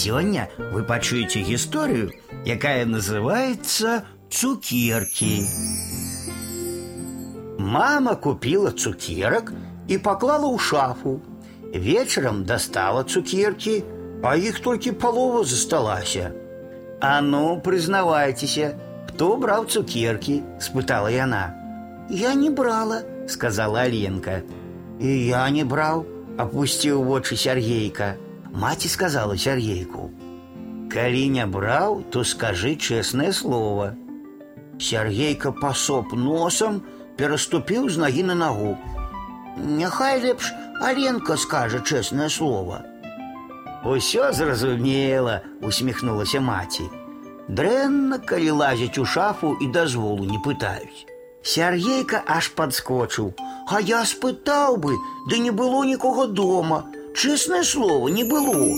Сёння вы пачуеце гісторыю, якая называется «Цукерки». Мама купила цукерок и поклала у шафу. Вечером достала цукерки, а их только полова засталася. «А ну, признавайтесь, кто брал цукерки?» – спытала яна. «Я не брала», – сказала Аленка. «И я не брал», – опустил вочы Сергейка. Маці сказала Сергейку. «Коли не брал, то скажи честное слово». Сергейка посоп носом, пераступіў з нагі на ногу. Няхай лепш Аленка скажа честное слово. Усё зразумела, усміхнулася маці. Дрэнна, калі лазяць у шафу і дазволу не пытаюць. Сяргейка аж падскочыў. А я спытаў бы, ды не было нікога дома. Честное слово, не было.